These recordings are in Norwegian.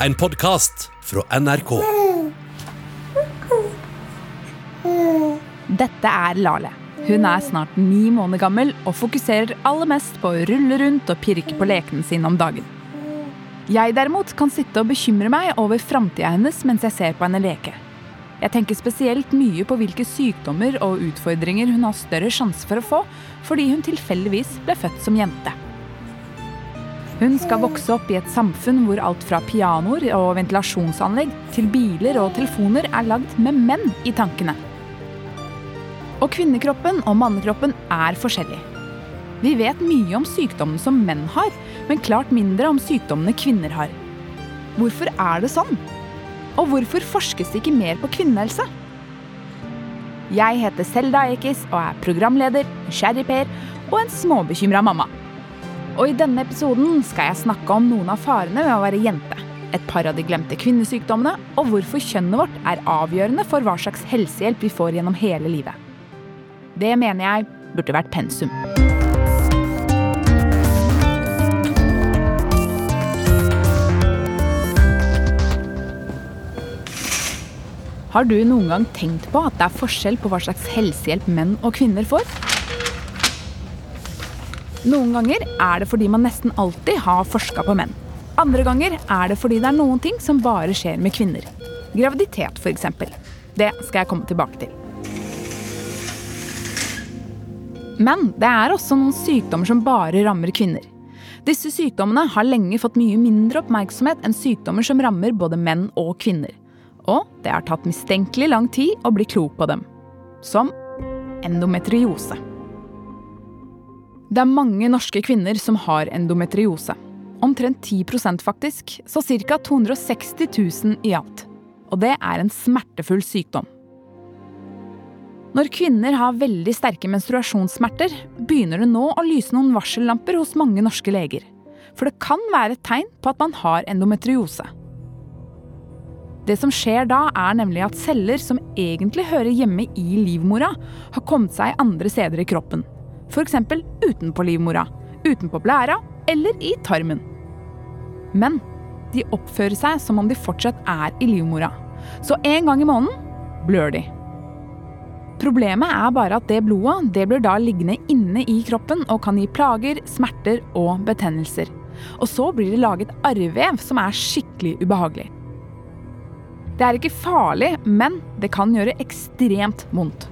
en podkast fra NRK. Dette er Lale. Hun er snart ni måneder gammel og fokuserer aller mest på å rulle rundt og pirke på lekene sine om dagen. Jeg derimot kan sitte og bekymre meg over framtida hennes mens jeg ser på henne leke. Jeg tenker spesielt mye på hvilke sykdommer og utfordringer hun har større sjanse for å få fordi hun tilfeldigvis ble født som jente. Hun skal vokse opp i et samfunn hvor alt fra pianoer og ventilasjonsanlegg til biler og telefoner er lagd med menn i tankene. Og kvinnekroppen og mannekroppen er forskjellig. Vi vet mye om sykdommen som menn har, men klart mindre om sykdommene kvinner har. Hvorfor er det sånn? Og hvorfor forskes det ikke mer på kvinnehelse? Jeg heter Selda Ekiz og er programleder, nysgjerrig-Per og en småbekymra mamma. Og i denne episoden skal jeg snakke om noen av farene ved å være jente. Et par av de glemte kvinnesykdommene, og hvorfor kjønnet vårt er avgjørende for hva slags helsehjelp vi får gjennom hele livet. Det mener jeg burde vært pensum. Har du noen gang tenkt på at det er forskjell på hva slags helsehjelp menn og kvinner får? Noen ganger er det fordi man nesten alltid har forska på menn. Andre ganger er det fordi det er noen ting som bare skjer med kvinner. Graviditet, f.eks. Det skal jeg komme tilbake til. Men det er også noen sykdommer som bare rammer kvinner. Disse sykdommene har lenge fått mye mindre oppmerksomhet enn sykdommer som rammer både menn og kvinner. Og det har tatt mistenkelig lang tid å bli klok på dem. Som endometriose. Det er mange norske kvinner som har endometriose. Omtrent 10% faktisk, så ca. 260 000 i alt. Og det er en smertefull sykdom. Når kvinner har veldig sterke menstruasjonssmerter, begynner det nå å lyse noen varsellamper hos mange norske leger. For det kan være et tegn på at man har endometriose. Det som skjer da, er nemlig at celler som egentlig hører hjemme i livmora, har kommet seg andre steder i kroppen. F.eks. utenpå livmora, utenpå blæra eller i tarmen. Men de oppfører seg som om de fortsatt er i livmora. Så en gang i måneden blør de. Problemet er bare at det blodet det blir da liggende inne i kroppen og kan gi plager, smerter og betennelser. Og så blir det laget arrvev som er skikkelig ubehagelig. Det er ikke farlig, men det kan gjøre ekstremt vondt.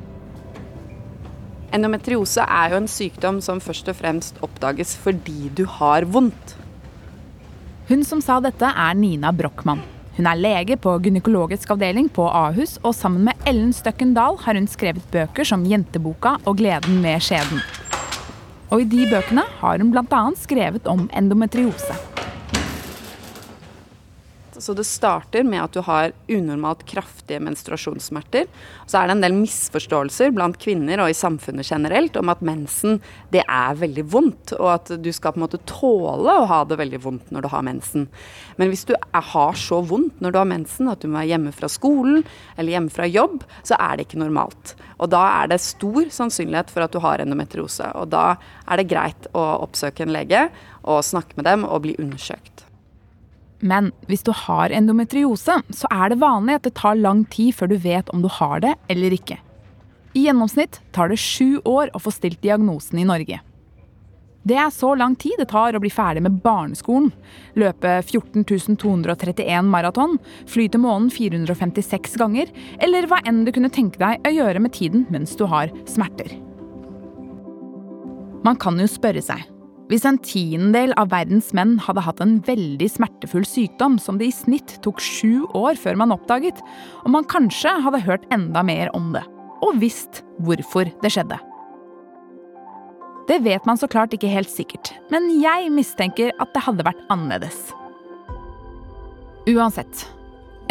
Endometriose er jo en sykdom som først og fremst oppdages fordi du har vondt. Hun som sa dette, er Nina Brochmann. Hun er lege på gynekologisk avdeling på Ahus, og sammen med Ellen Støkken Dahl har hun skrevet bøker som Jenteboka og Gleden med skjeden. Og i de bøkene har hun bl.a. skrevet om endometriose. Så det starter med at du har unormalt kraftige menstruasjonssmerter. Så er det en del misforståelser blant kvinner og i samfunnet generelt om at mensen det er veldig vondt, og at du skal på en måte tåle å ha det veldig vondt når du har mensen. Men hvis du har så vondt når du har mensen at du må være hjemme fra skolen eller hjemme fra jobb, så er det ikke normalt. Og da er det stor sannsynlighet for at du har endometriose. Og da er det greit å oppsøke en lege og snakke med dem og bli undersøkt. Men hvis du har endometriose, så er det vanlig at det tar lang tid før du vet om du har det eller ikke. I gjennomsnitt tar det sju år å få stilt diagnosen i Norge. Det er så lang tid det tar å bli ferdig med barneskolen, løpe 14.231 maraton, fly til månen 456 ganger, eller hva enn du kunne tenke deg å gjøre med tiden mens du har smerter. Man kan jo spørre seg hvis en tiendedel av verdens menn hadde hatt en veldig smertefull sykdom som det i snitt tok sju år før man oppdaget, og man kanskje hadde hørt enda mer om det, og visst hvorfor det skjedde. Det vet man så klart ikke helt sikkert, men jeg mistenker at det hadde vært annerledes. Uansett.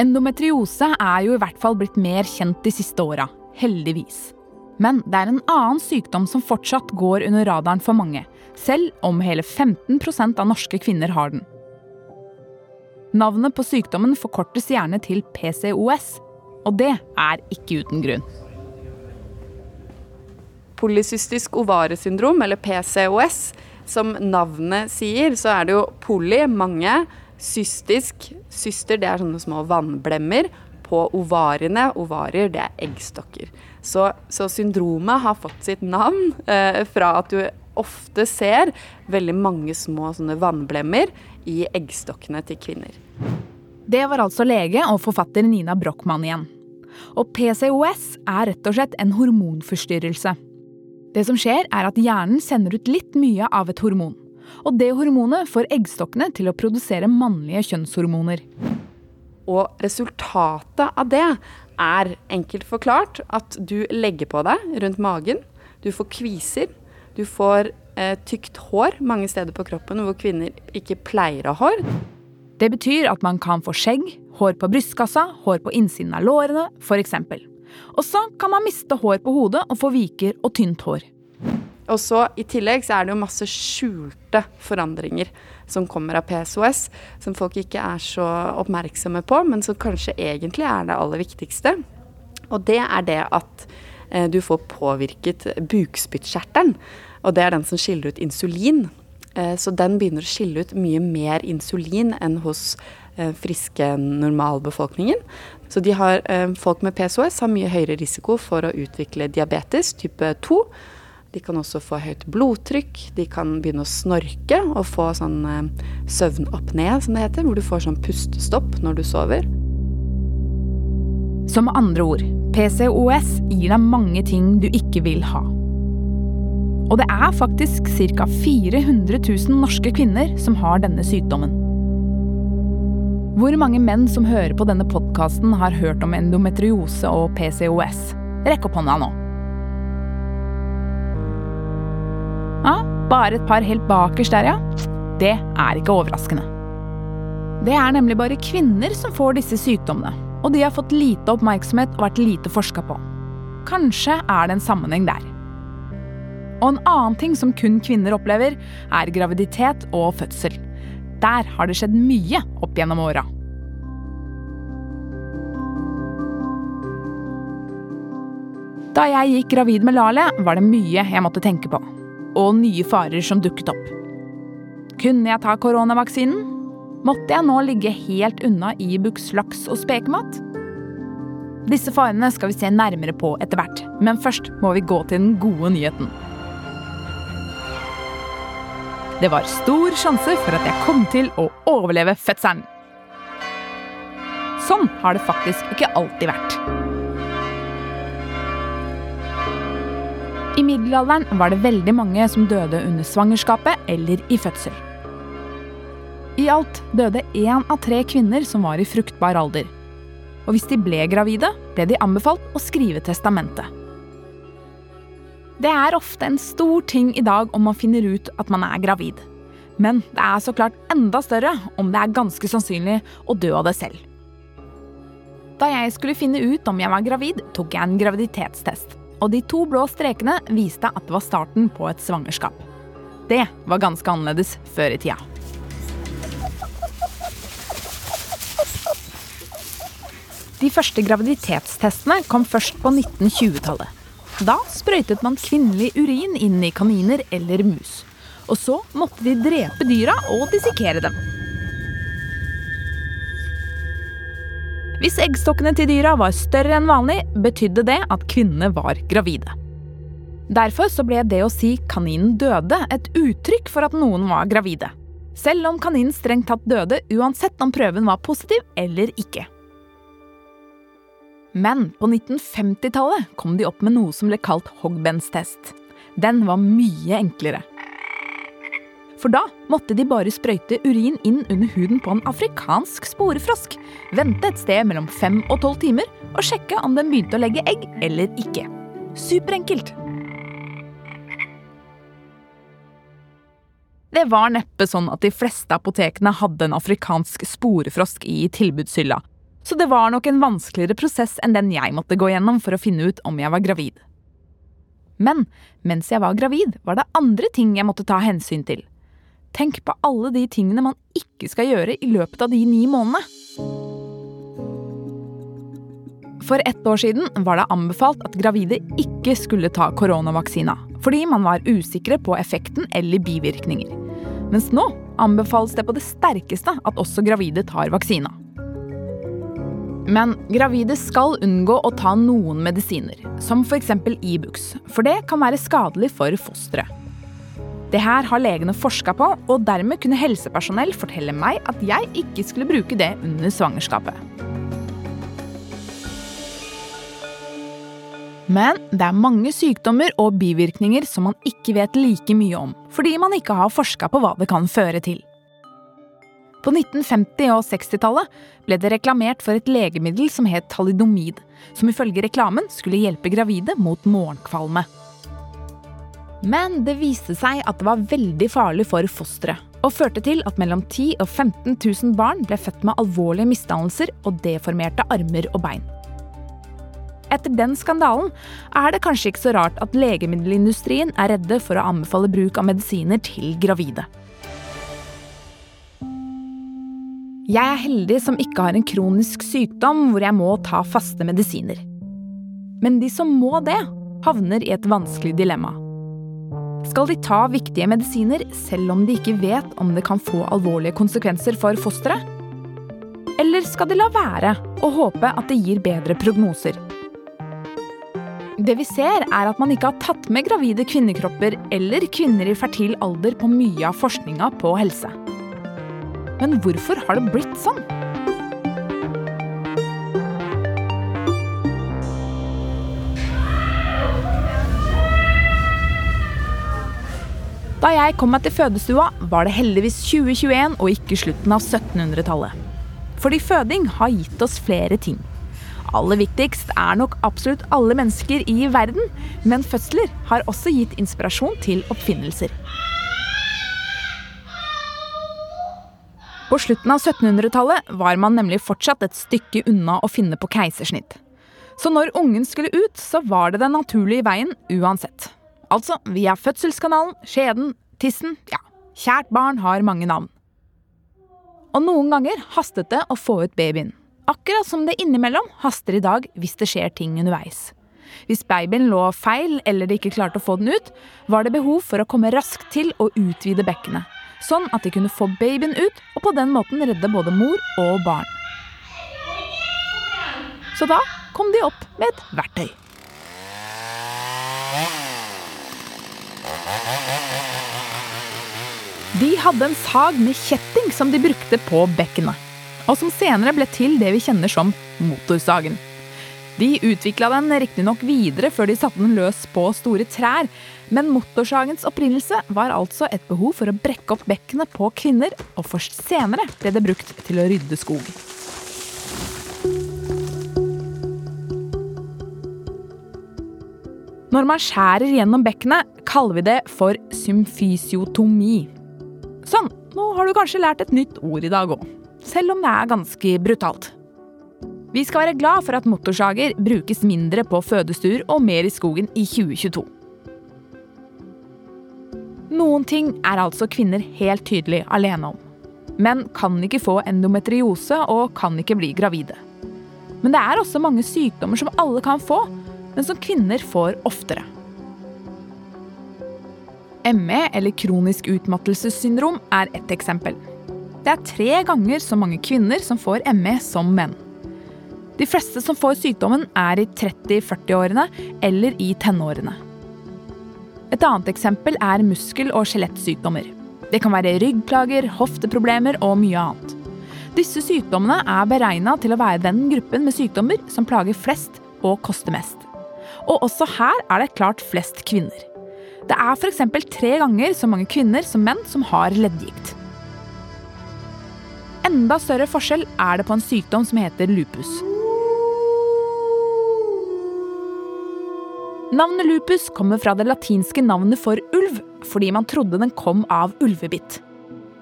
Endometriose er jo i hvert fall blitt mer kjent de siste åra, heldigvis. Men det er en annen sykdom som fortsatt går under radaren for mange, selv om hele 15% av norske kvinner har den. Navnet på sykdommen forkortes gjerne til PCOS, og det er ikke uten grunn. Polycystisk ovaresyndrom, eller PCOS, som navnet sier, så er det jo poly, mange, Cystisk. Syster det er sånne små vannblemmer på ovarene, ovarer, det er eggstokker. Så, så syndromet har fått sitt navn eh, fra at du ofte ser veldig mange små sånne vannblemmer i eggstokkene til kvinner. Det var altså lege og forfatter Nina Brochmann igjen. Og PCOS er rett og slett en hormonforstyrrelse. Det som skjer, er at hjernen sender ut litt mye av et hormon. Og det hormonet får eggstokkene til å produsere mannlige kjønnshormoner. Og resultatet av det er enkelt forklart at du legger på deg rundt magen. Du får kviser. Du får eh, tykt hår mange steder på kroppen hvor kvinner ikke pleier å ha hår. Det betyr at man kan få skjegg, hår på brystkassa, hår på innsiden av lårene f.eks. Og så kan man miste hår på hodet og få viker og tynt hår. Og så I tillegg så er det jo masse skjulte forandringer som kommer av PSOS, som folk ikke er så oppmerksomme på, men som kanskje egentlig er det aller viktigste. Og det er det at eh, du får påvirket bukspyttkjertelen. Og det er den som skiller ut insulin. Eh, så den begynner å skille ut mye mer insulin enn hos eh, friske normalbefolkningen. Så har, eh, folk med PSOS har mye høyere risiko for å utvikle diabetes type 2 de kan også få høyt blodtrykk, de kan begynne å snorke og få sånn eh, søvnapné, som det heter, hvor du får sånn pustestopp når du sover. Som andre ord, PCOS gir deg mange ting du ikke vil ha. Og det er faktisk ca. 400 000 norske kvinner som har denne sykdommen. Hvor mange menn som hører på denne podkasten, har hørt om endometriose og PCOS? Rekk opp hånda nå. Bare et par helt bakerst der, ja. Det er ikke overraskende. Det er nemlig bare kvinner som får disse sykdommene, og de har fått lite oppmerksomhet og vært lite forska på. Kanskje er det en sammenheng der. Og en annen ting som kun kvinner opplever, er graviditet og fødsel. Der har det skjedd mye opp gjennom åra. Da jeg gikk gravid med Lale, var det mye jeg måtte tenke på og nye farer som dukket opp. Kunne jeg ta koronavaksinen? Måtte jeg nå ligge helt unna Ibux laks og spekemat? Disse farene skal vi se nærmere på etter hvert, men først må vi gå til den gode nyheten. Det var stor sjanse for at jeg kom til å overleve fødselen. Sånn har det faktisk ikke alltid vært. I middelalderen var det veldig mange som døde under svangerskapet eller i fødsel. I alt døde én av tre kvinner som var i fruktbar alder. Og hvis de ble gravide, ble de anbefalt å skrive testamentet. Det er ofte en stor ting i dag om man finner ut at man er gravid. Men det er så klart enda større om det er ganske sannsynlig å dø av det selv. Da jeg skulle finne ut om jeg var gravid, tok jeg en graviditetstest og de to blå strekene viste at det var starten på et svangerskap. Det var ganske annerledes før i tida. De første graviditetstestene kom først på 1920-tallet. Da sprøytet man kvinnelig urin inn i kaniner eller mus. Og så måtte de drepe dyra og dissekere dem. Hvis eggstokkene til dyra var større enn vanlig, betydde det at kvinnene var gravide. Derfor så ble det å si 'kaninen døde' et uttrykk for at noen var gravide. Selv om kaninen strengt tatt døde uansett om prøven var positiv eller ikke. Men på 1950-tallet kom de opp med noe som ble kalt Hogbens test. Den var mye enklere. For da måtte de bare sprøyte urin inn under huden på en afrikansk sporefrosk, vente et sted mellom fem og tolv timer og sjekke om den begynte å legge egg eller ikke. Superenkelt. Det var neppe sånn at de fleste apotekene hadde en afrikansk sporefrosk i tilbudshylla, så det var nok en vanskeligere prosess enn den jeg måtte gå gjennom for å finne ut om jeg var gravid. Men mens jeg var gravid, var det andre ting jeg måtte ta hensyn til. Tenk på alle de tingene man ikke skal gjøre i løpet av de ni månedene. For ett år siden var det anbefalt at gravide ikke skulle ta koronavaksina, fordi man var usikre på effekten eller bivirkninger. Mens nå anbefales det på det sterkeste at også gravide tar vaksina. Men gravide skal unngå å ta noen medisiner, som f.eks. Ibux, for det kan være skadelig for fosteret. Det her har legene forska på, og dermed kunne helsepersonell fortelle meg at jeg ikke skulle bruke det under svangerskapet. Men det er mange sykdommer og bivirkninger som man ikke vet like mye om, fordi man ikke har forska på hva det kan føre til. På 1950- og 60-tallet ble det reklamert for et legemiddel som het talidomid, som ifølge reklamen skulle hjelpe gravide mot morgenkvalme. Men det viste seg at det var veldig farlig for fosteret, og førte til at mellom 10 og 15 000 barn ble født med alvorlige misdannelser og deformerte armer og bein. Etter den skandalen er det kanskje ikke så rart at legemiddelindustrien er redde for å anbefale bruk av medisiner til gravide. Jeg er heldig som ikke har en kronisk sykdom hvor jeg må ta faste medisiner. Men de som må det, havner i et vanskelig dilemma. Skal de ta viktige medisiner selv om de ikke vet om det kan få alvorlige konsekvenser for fosteret? Eller skal de la være og håpe at det gir bedre prognoser? Det vi ser, er at man ikke har tatt med gravide kvinnekropper eller kvinner i fertil alder på mye av forskninga på helse. Men hvorfor har det blitt sånn? Da jeg kom meg til fødestua, var det heldigvis 2021 og ikke slutten av 1700-tallet. Fordi føding har gitt oss flere ting. Aller viktigst er nok absolutt alle mennesker i verden, men fødsler har også gitt inspirasjon til oppfinnelser. På slutten av 1700-tallet var man nemlig fortsatt et stykke unna å finne på keisersnitt. Så når ungen skulle ut, så var det den naturlige veien uansett. Altså via fødselskanalen, skjeden, tissen Ja, kjært barn har mange navn. Og noen ganger hastet det å få ut babyen. Akkurat som det innimellom haster i dag hvis det skjer ting underveis. Hvis babyen lå feil eller de ikke klarte å få den ut, var det behov for å komme raskt til å utvide bekkenet sånn at de kunne få babyen ut og på den måten redde både mor og barn. Så da kom de opp med et verktøy. De hadde en sag med kjetting som de brukte på bekkenet, og som senere ble til det vi kjenner som motorsagen. De utvikla den riktignok videre før de satte den løs på store trær, men motorsagens opprinnelse var altså et behov for å brekke opp bekkenet på kvinner, og først senere ble det brukt til å rydde skog. Når man skjærer gjennom bekkenet, kaller vi det for symfysiotomi. Sånn, nå har du kanskje lært et nytt ord i dag òg. Selv om det er ganske brutalt. Vi skal være glad for at motorsager brukes mindre på fødestuer og mer i skogen i 2022. Noen ting er altså kvinner helt tydelig alene om. Menn kan ikke få endometriose og kan ikke bli gravide. Men det er også mange sykdommer som alle kan få, men som kvinner får oftere. ME, eller kronisk utmattelsessyndrom, er ett eksempel. Det er tre ganger så mange kvinner som får ME som menn. De fleste som får sykdommen, er i 30-40-årene eller i tenårene. Et annet eksempel er muskel- og skjelettsykdommer. Det kan være ryggplager, hofteproblemer og mye annet. Disse sykdommene er beregna til å være den gruppen med sykdommer som plager flest og koster mest. Og også her er det klart flest kvinner. Det er f.eks. tre ganger så mange kvinner som menn som har leddgikt. Enda større forskjell er det på en sykdom som heter lupus. Navnet lupus kommer fra det latinske navnet for ulv, fordi man trodde den kom av ulvebitt.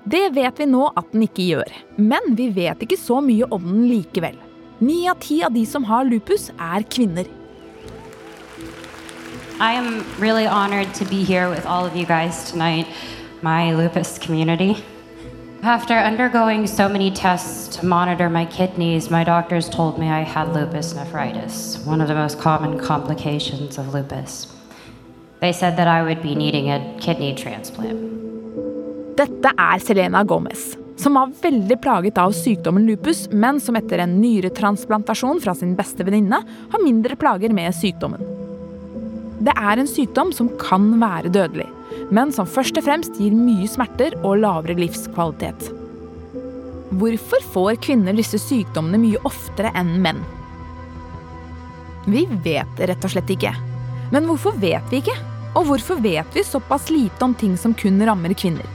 Det vet vi nå at den ikke gjør, men vi vet ikke så mye om den likevel. Ni av ti av de som har lupus, er kvinner. I am really honored to be here with all of you guys tonight, my lupus community. After undergoing so many tests to monitor my kidneys, my doctors told me I had lupus nephritis, one of the most common complications of lupus. They said that I would be needing a kidney transplant. Dette er Selena Gomez, som var veldig plaget av sykdommen lupus, men som etter en nyretransplantasjon fra sin beste venninne har mindre plager med sykdommen. Det er en sykdom som kan være dødelig, men som først og fremst gir mye smerter og lavere livskvalitet. Hvorfor får kvinner disse sykdommene mye oftere enn menn? Vi vet rett og slett ikke. Men hvorfor vet vi ikke? Og hvorfor vet vi såpass lite om ting som kun rammer kvinner?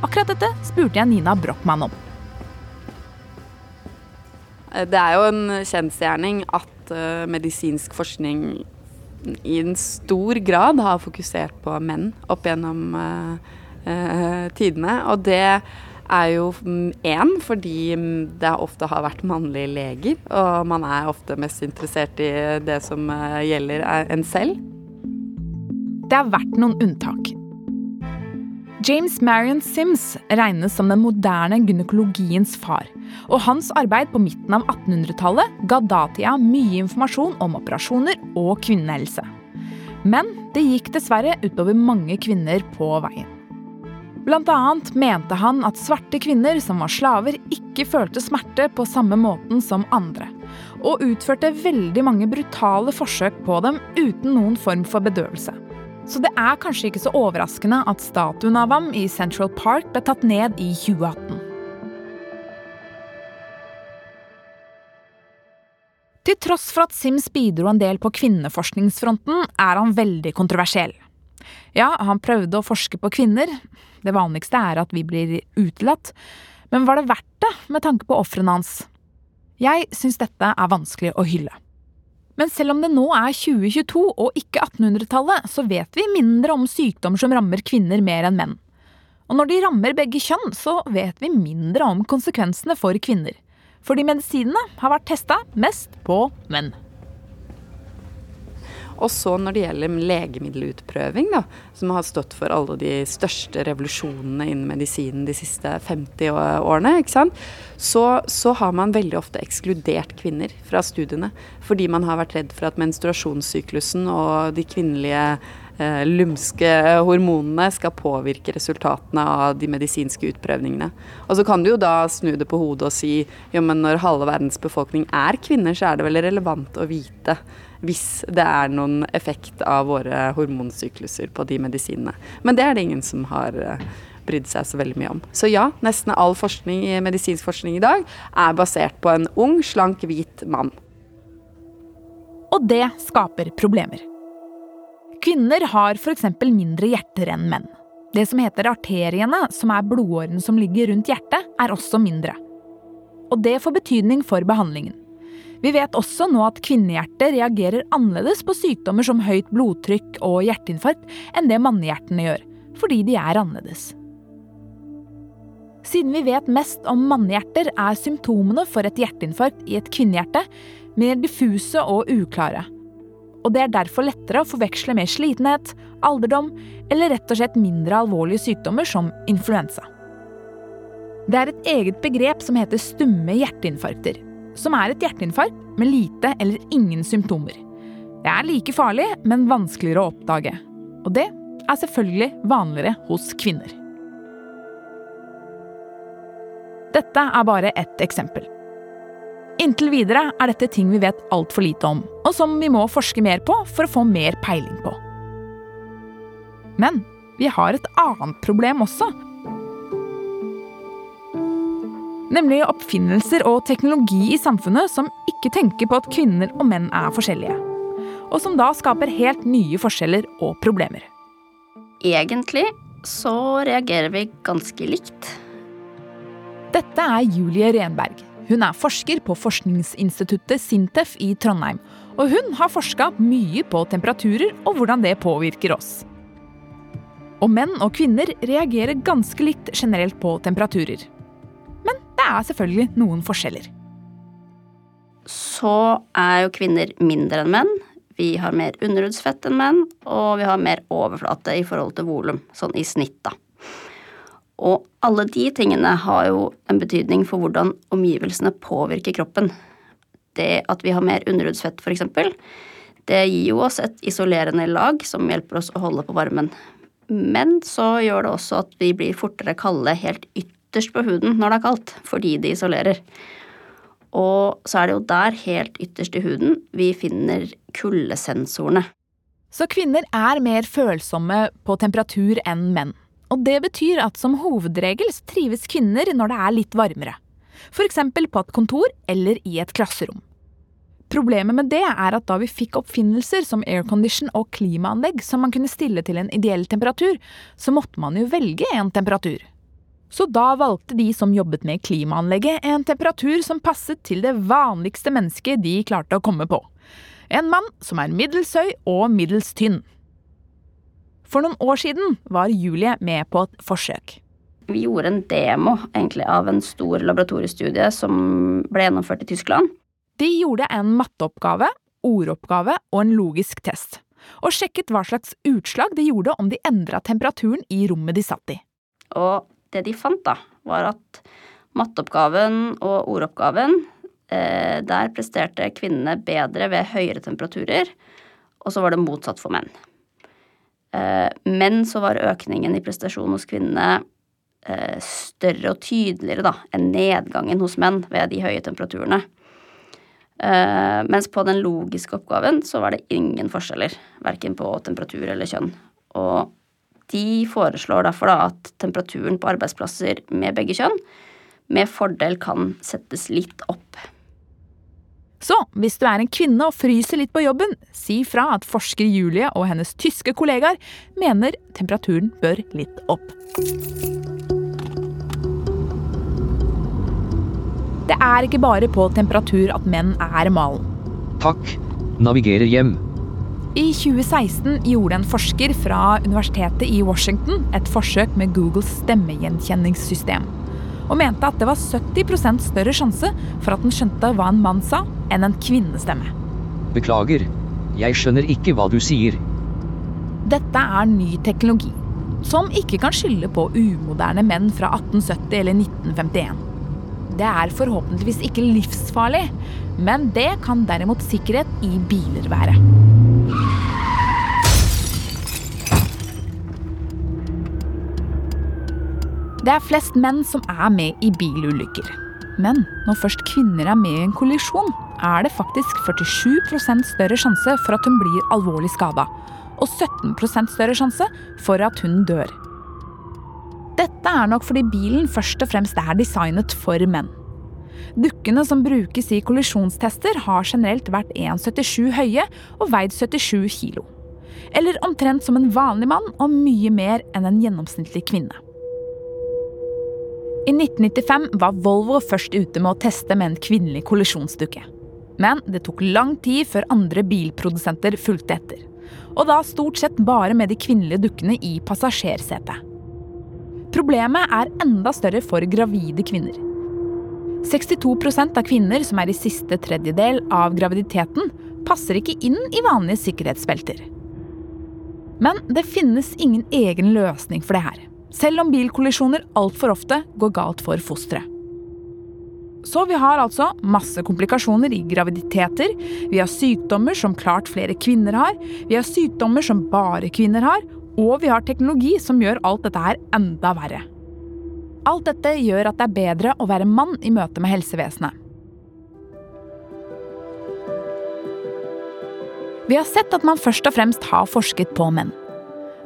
Akkurat dette spurte jeg Nina Brochmann om. Det er jo en kjensgjerning at uh, medisinsk forskning i en stor grad har fokusert på menn opp gjennom uh, uh, tidene. Og det er jo én fordi det ofte har vært mannlige leger, og man er ofte mest interessert i det som eh, gjelder en selv. Det har vært noen unntak. James Marion Sims regnes som den moderne gynekologiens far. Og hans arbeid på midten av 1800-tallet ga datida mye informasjon om operasjoner og kvinnehelse. Men det gikk dessverre utover mange kvinner på veien. Blant annet mente han at svarte kvinner som var slaver, ikke følte smerte på samme måten som andre, og utførte veldig mange brutale forsøk på dem uten noen form for bedøvelse. Så det er kanskje ikke så overraskende at statuen av ham i Central Park ble tatt ned i 2018. Til tross for at Sims bidro en del på kvinneforskningsfronten, er han veldig kontroversiell. Ja, han prøvde å forske på kvinner, det vanligste er at vi blir utelatt. Men var det verdt det, med tanke på ofrene hans? Jeg syns dette er vanskelig å hylle. Men selv om det nå er 2022 og ikke 1800-tallet, så vet vi mindre om sykdom som rammer kvinner mer enn menn. Og når de rammer begge kjønn, så vet vi mindre om konsekvensene for kvinner. Fordi medisinene har vært testa mest på menn. Og så når det gjelder legemiddelutprøving, da, som har stått for alle de største revolusjonene innen medisinen de siste 50 årene, så, så, har man veldig ofte ekskludert kvinner fra studiene. Fordi man har vært redd for at menstruasjonssyklusen og de kvinnelige eh, lumske hormonene skal påvirke resultatene av de medisinske utprøvningene. Og så kan du jo da snu det på hodet og si jo, men når halve verdens befolkning er kvinner, så er det vel relevant å vite hvis det er noen effekt av våre hormonsykluser på de medisinene. Men det er det ingen som har eh, brydd seg så veldig mye om. Så ja, nesten all forskning i medisinsk forskning i dag er basert på en ung, slank, hvit mann. Og det skaper problemer. Kvinner har f.eks. mindre hjerter enn menn. Det som heter arteriene, som er blodårene som ligger rundt hjertet, er også mindre. Og det får betydning for behandlingen. Vi vet også nå at kvinnehjertet reagerer annerledes på sykdommer som høyt blodtrykk og hjerteinfarkt enn det mannehjertene gjør, fordi de er annerledes. Siden vi vet mest om mannehjerter, er symptomene for et hjerteinfarkt i et kvinnehjerte mer diffuse og uklare. Og det er derfor lettere å forveksle med slitenhet, alderdom eller rett og slett mindre alvorlige sykdommer som influensa. Det er et eget begrep som heter stumme hjerteinfarkter som er et hjerteinfarkt med lite eller ingen symptomer. Det er like farlig, men vanskeligere å oppdage. Og det er selvfølgelig vanligere hos kvinner. Dette er bare ett eksempel. Inntil videre er dette ting vi vet altfor lite om, og som vi må forske mer på for å få mer peiling på. Men vi har et annet problem også, Nemlig oppfinnelser og teknologi i samfunnet som ikke tenker på at kvinner og menn er forskjellige. Og som da skaper helt nye forskjeller og problemer. Egentlig så reagerer vi ganske likt. Dette er Julie Renberg. Hun er forsker på forskningsinstituttet Sintef i Trondheim. Og hun har forska mye på temperaturer og hvordan det påvirker oss. Og menn og kvinner reagerer ganske likt generelt på temperaturer. Er selvfølgelig noen forskjeller. Så er jo kvinner mindre enn menn. Vi har mer underhudsfett enn menn, og vi har mer overflate i forhold til volum, sånn i snitt, da. Og alle de tingene har jo en betydning for hvordan omgivelsene påvirker kroppen. Det at vi har mer underhudsfett, f.eks., det gir jo oss et isolerende lag som hjelper oss å holde på varmen. Men så gjør det også at vi blir fortere kalde helt ytterst på huden når det er kaldt, fordi de isolerer. Og så er det jo der, helt ytterst i huden, vi finner kuldesensorene. Så kvinner er mer følsomme på temperatur enn menn. Og det betyr at som hovedregel trives kvinner når det er litt varmere. F.eks. på et kontor eller i et klasserom. Problemet med det er at da vi fikk oppfinnelser som aircondition og klimaanlegg som man kunne stille til en ideell temperatur, så måtte man jo velge en temperatur. Så da valgte de som jobbet med klimaanlegget, en temperatur som passet til det vanligste mennesket de klarte å komme på. En mann som er middels høy og middels tynn. For noen år siden var Julie med på et forsøk. Vi gjorde en demo egentlig, av en stor laboratoriestudie som ble gjennomført i Tyskland. De gjorde en matteoppgave, ordoppgave og en logisk test. Og sjekket hva slags utslag de gjorde om de endra temperaturen i rommet de satt i. Og det de fant, da, var at matteoppgaven og ordoppgaven eh, Der presterte kvinnene bedre ved høyere temperaturer, og så var det motsatt for menn. Eh, men så var økningen i prestasjon hos kvinnene eh, større og tydeligere da, enn nedgangen hos menn ved de høye temperaturene. Uh, mens på den logiske oppgaven så var det ingen forskjeller, verken på temperatur eller kjønn. Og de foreslår derfor da at temperaturen på arbeidsplasser med begge kjønn med fordel kan settes litt opp. Så hvis du er en kvinne og fryser litt på jobben, si fra at forsker Julie og hennes tyske kollegaer mener temperaturen bør litt opp. Det er ikke bare på temperatur at menn er malen. Takk. Navigerer hjem. I 2016 gjorde en forsker fra universitetet i Washington et forsøk med Googles stemmegjenkjenningssystem. Og mente at det var 70% større sjanse for at den skjønte hva en mann sa, enn en kvinnestemme. Beklager. Jeg skjønner ikke hva du sier. Dette er ny teknologi, som ikke kan skylde på umoderne menn fra 1870 eller 1951. Det er forhåpentligvis ikke livsfarlig, men det kan derimot sikkerhet i biler være. Det er flest menn som er med i bilulykker. Men når først kvinner er med i en kollisjon, er det faktisk 47% større sjanse for at hun blir alvorlig skada. Og 17% større sjanse for at hun dør. Dette er nok fordi bilen først og fremst er designet for menn. Dukkene som brukes i kollisjonstester, har generelt vært 1,77 høye og veid 77 kilo. Eller omtrent som en vanlig mann og mye mer enn en gjennomsnittlig kvinne. I 1995 var Volvo først ute med å teste med en kvinnelig kollisjonsdukke. Men det tok lang tid før andre bilprodusenter fulgte etter. Og da stort sett bare med de kvinnelige dukkene i passasjersetet. Problemet er enda større for gravide kvinner. 62% av kvinner som er i siste tredjedel av graviditeten, passer ikke inn i vanlige sikkerhetsbelter. Men det finnes ingen egen løsning for det her. Selv om bilkollisjoner altfor ofte går galt for fosteret. Så vi har altså masse komplikasjoner i graviditeter. Vi har sykdommer som klart flere kvinner har. Vi har sykdommer som bare kvinner har. Og vi har teknologi som gjør alt dette her enda verre. Alt dette gjør at det er bedre å være mann i møte med helsevesenet. Vi har sett at man først og fremst har forsket på menn.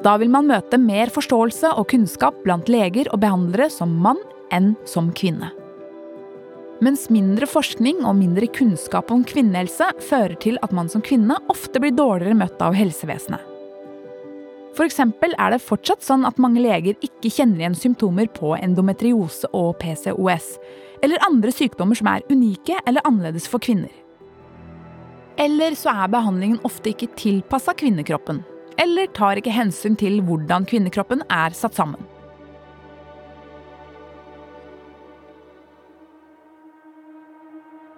Da vil man møte mer forståelse og kunnskap blant leger og behandlere som mann enn som kvinne. Mens mindre forskning og mindre kunnskap om kvinnehelse fører til at man som kvinne ofte blir dårligere møtt av helsevesenet. F.eks. er det fortsatt sånn at mange leger ikke kjenner igjen symptomer på endometriose og PCOS, eller andre sykdommer som er unike eller annerledes for kvinner. Eller så er behandlingen ofte ikke tilpassa kvinnekroppen, eller tar ikke hensyn til hvordan kvinnekroppen er satt sammen.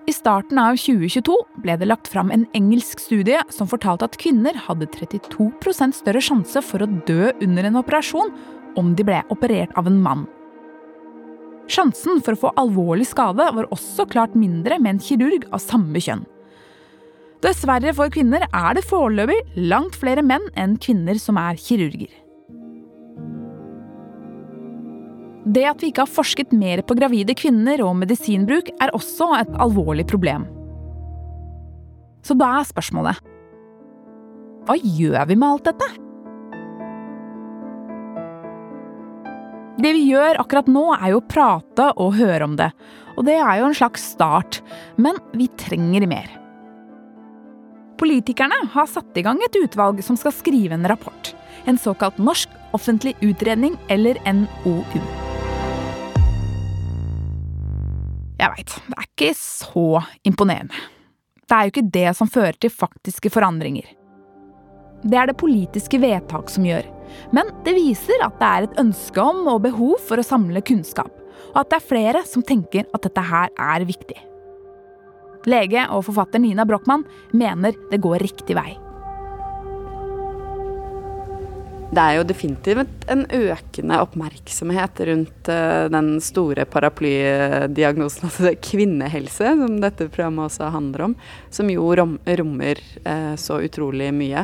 I starten av 2022 ble det lagt fram en engelsk studie som fortalte at kvinner hadde 32% større sjanse for å dø under en operasjon om de ble operert av en mann. Sjansen for å få alvorlig skade var også klart mindre med en kirurg av samme kjønn. Dessverre for kvinner er det foreløpig langt flere menn enn kvinner som er kirurger. Det at vi ikke har forsket mer på gravide kvinner og medisinbruk, er også et alvorlig problem. Så da er spørsmålet Hva gjør vi med alt dette? Det vi gjør akkurat nå, er jo å prate og høre om det. Og det er jo en slags start. Men vi trenger mer. Politikerne har satt i gang et utvalg som skal skrive en rapport. En såkalt norsk offentlig utredning, eller NOU. Jeg veit, det er ikke så imponerende. Det er jo ikke det som fører til faktiske forandringer. Det er det politiske vedtak som gjør. Men det viser at det er et ønske om og behov for å samle kunnskap, og at det er flere som tenker at dette her er viktig. Lege og forfatter Nina Brochmann mener det går riktig vei. Det er jo definitivt en økende oppmerksomhet rundt uh, den store paraplydiagnosen, altså kvinnehelse, som dette programmet også handler om, som jo rom, rommer uh, så utrolig mye.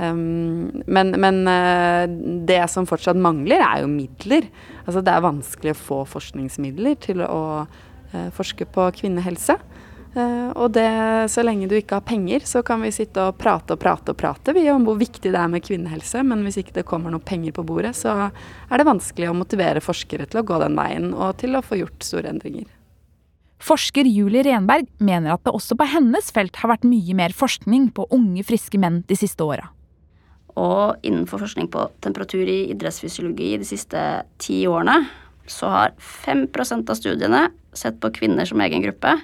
Um, men, men uh, det som fortsatt mangler, er jo midler. Altså det er vanskelig å få forskningsmidler til å forske på kvinnehelse. Uh, og det, så lenge du ikke har penger, så kan vi sitte og prate og prate og prate vi om hvor viktig det er med kvinnehelse, men hvis ikke det kommer noen penger på bordet, så er det vanskelig å motivere forskere til å gå den veien og til å få gjort store endringer. Forsker Julie Renberg mener at det også på hennes felt har vært mye mer forskning på unge, friske menn de siste åra. Og innenfor forskning på temperatur i idrettsfysiologi de siste ti årene, så har 5% av studiene sett på kvinner som egen gruppe,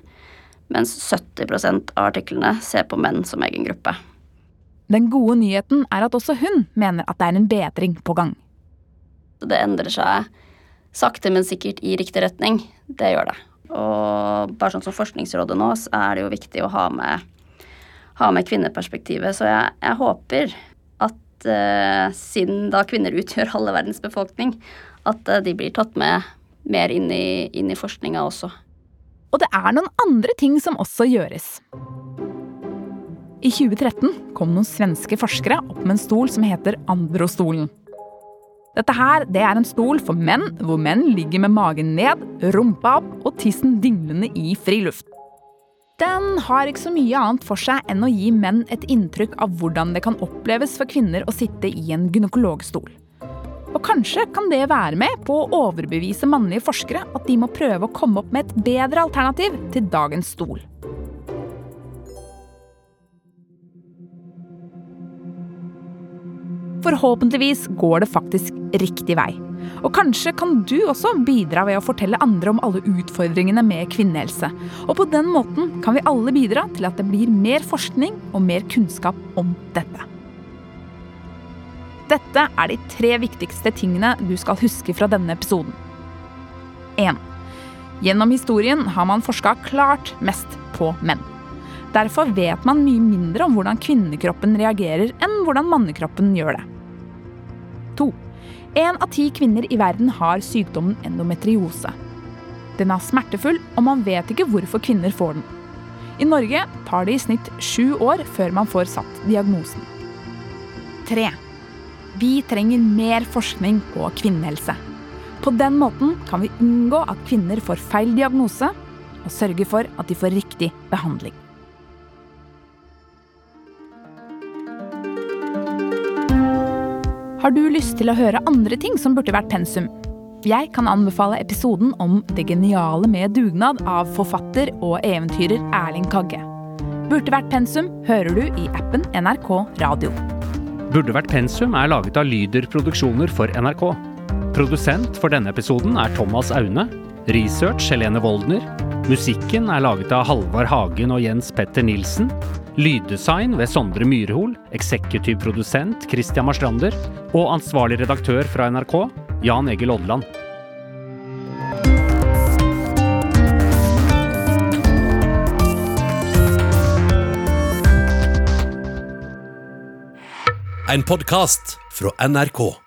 mens 70 av artiklene ser på menn som egen gruppe. Den gode nyheten er at også hun mener at det er en bedring på gang. Det endrer seg sakte, men sikkert i riktig retning. Det gjør det. Og bare sånn som Forskningsrådet nå, så er det jo viktig å ha med, ha med kvinneperspektivet. Så jeg, jeg håper uh, siden da kvinner utgjør halve verdens befolkning, at uh, de blir tatt med mer inn i, inn i forskninga også. Og det er noen andre ting som også gjøres. I 2013 kom noen svenske forskere opp med en stol som heter Androstolen. Dette her, det er en stol for menn, hvor menn ligger med magen ned, rumpa opp og tissen dinglende i friluft. Den har ikke så mye annet for seg enn å gi menn et inntrykk av hvordan det kan oppleves for kvinner å sitte i en gynekologstol. Og kanskje kan det være med på å overbevise mannlige forskere at de må prøve å komme opp med et bedre alternativ til dagens stol. Forhåpentligvis går det faktisk riktig vei. Og kanskje kan du også bidra ved å fortelle andre om alle utfordringene med kvinnehelse. Og på den måten kan vi alle bidra til at det blir mer forskning og mer kunnskap om dette. Dette er de tre viktigste tingene du skal huske fra denne episoden. 1. Gjennom historien har man forska klart mest på menn. Derfor vet man mye mindre om hvordan kvinnekroppen reagerer, enn hvordan mannekroppen gjør det. 2. Én av ti kvinner i verden har sykdommen endometriose. Den er smertefull, og man vet ikke hvorfor kvinner får den. I Norge tar det i snitt sju år før man får satt diagnosen. 3. Vi trenger mer forskning på kvinnehelse. På den måten kan vi unngå at kvinner får feil diagnose, og sørge for at de får riktig behandling. Har du lyst til å høre andre ting som burde vært pensum? Jeg kan anbefale episoden om det geniale med dugnad av forfatter og eventyrer Erling Kagge. Burde vært pensum hører du i appen NRK Radio. Burde vært pensum er laget av Lyder Produksjoner for NRK. Produsent for denne episoden er Thomas Aune. Research Helene Woldner. Musikken er laget av Halvard Hagen og Jens Petter Nilsen. Lyddesign ved Sondre Myrhol, eksekutiv produsent Christian Marstrander og ansvarlig redaktør fra NRK, Jan Egil Odland. En podkast fra NRK.